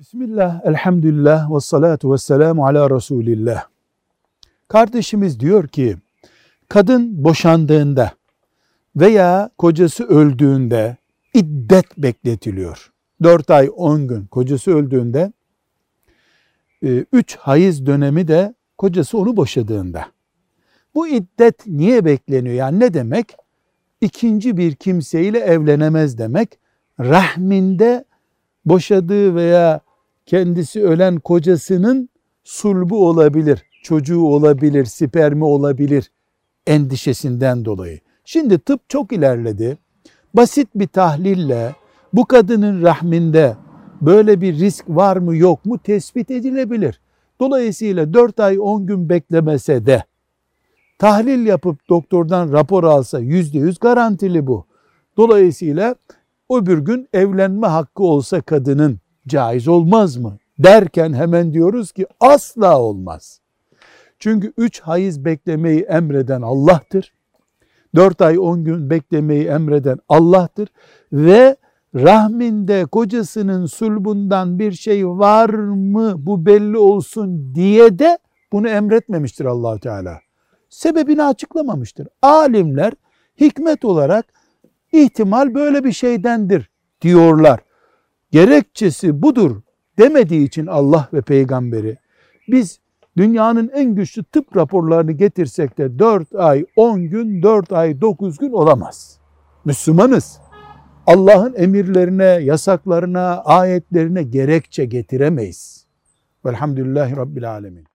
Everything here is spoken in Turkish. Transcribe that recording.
Bismillah, elhamdülillah ve salatu ve selamu ala Resulillah. Kardeşimiz diyor ki, kadın boşandığında veya kocası öldüğünde iddet bekletiliyor. 4 ay 10 gün kocası öldüğünde 3 e, hayız dönemi de kocası onu boşadığında. Bu iddet niye bekleniyor? Yani ne demek? İkinci bir kimseyle evlenemez demek. Rahminde boşadığı veya kendisi ölen kocasının sulbu olabilir, çocuğu olabilir, spermi olabilir endişesinden dolayı. Şimdi tıp çok ilerledi. Basit bir tahlille bu kadının rahminde böyle bir risk var mı yok mu tespit edilebilir. Dolayısıyla 4 ay 10 gün beklemese de tahlil yapıp doktordan rapor alsa yüzde yüz garantili bu. Dolayısıyla öbür gün evlenme hakkı olsa kadının caiz olmaz mı? Derken hemen diyoruz ki asla olmaz. Çünkü üç hayız beklemeyi emreden Allah'tır. Dört ay on gün beklemeyi emreden Allah'tır. Ve rahminde kocasının sulbundan bir şey var mı bu belli olsun diye de bunu emretmemiştir allah Teala. Sebebini açıklamamıştır. Alimler hikmet olarak ihtimal böyle bir şeydendir diyorlar. Gerekçesi budur demediği için Allah ve peygamberi biz dünyanın en güçlü tıp raporlarını getirsek de 4 ay 10 gün 4 ay 9 gün olamaz. Müslümanız. Allah'ın emirlerine, yasaklarına, ayetlerine gerekçe getiremeyiz. Velhamdülillahi Rabbil Alemin.